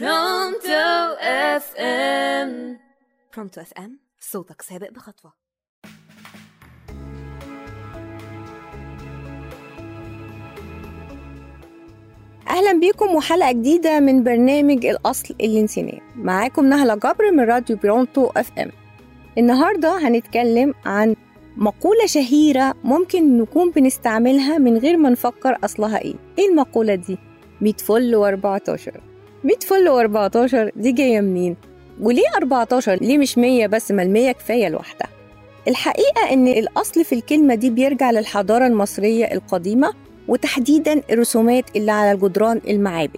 برونتو FM برونتو FM صوتك سابق بخطوة. أهلا بيكم وحلقة جديدة من برنامج الأصل اللي نسيناه معاكم نهلة جبر من راديو برونتو FM النهارده هنتكلم عن مقولة شهيرة ممكن نكون بنستعملها من غير ما نفكر أصلها إيه. إيه المقولة دي؟ 100 فل و14 100 فل و14 دي جاية منين؟ وليه 14 ليه مش 100 بس؟ ما المية كفاية لوحدها. الحقيقة إن الأصل في الكلمة دي بيرجع للحضارة المصرية القديمة وتحديدا الرسومات اللي على الجدران المعابد.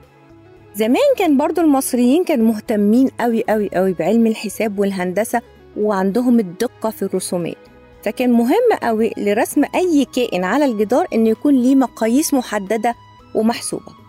زمان كان برضو المصريين كانوا مهتمين قوي قوي قوي بعلم الحساب والهندسة وعندهم الدقة في الرسومات. فكان مهم قوي لرسم أي كائن على الجدار إنه يكون ليه مقاييس محددة ومحسوبة.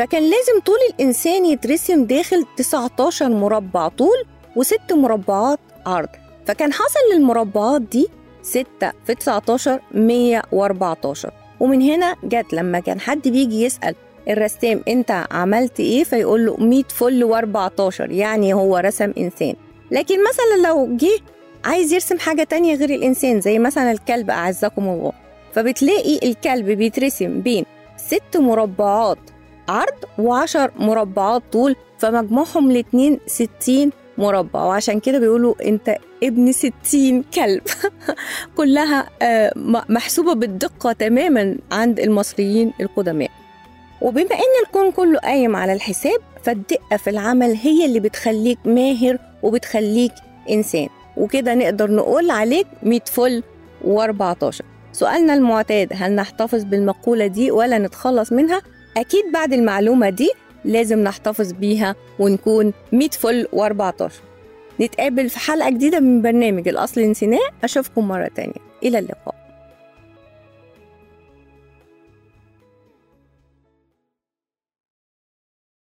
فكان لازم طول الإنسان يترسم داخل 19 مربع طول وست مربعات عرض. فكان حصل للمربعات دي 6 في 19 114 ومن هنا جت لما كان حد بيجي يسأل الرسام انت عملت إيه؟ فيقول له 100 فل و14 يعني هو رسم إنسان. لكن مثلا لو جه عايز يرسم حاجة تانية غير الإنسان زي مثلا الكلب أعزكم الله. فبتلاقي الكلب بيترسم بين ست مربعات عرض وعشر مربعات طول فمجموعهم الاتنين ستين مربع. وعشان كده بيقولوا أنت ابن ستين كلب. كلها محسوبة بالدقة تماما عند المصريين القدماء. وبما إن الكون كله قايم على الحساب فالدقة في العمل هي اللي بتخليك ماهر وبتخليك إنسان. وكده نقدر نقول عليك 100 فل و14 سؤالنا المعتاد هل نحتفظ بالمقولة دي ولا نتخلص منها؟ أكيد بعد المعلومة دي لازم نحتفظ بيها ونكون 100 فل و14 نتقابل في حلقة جديدة من برنامج الأصل نسيناه أشوفكم مرة تانية. إلى اللقاء.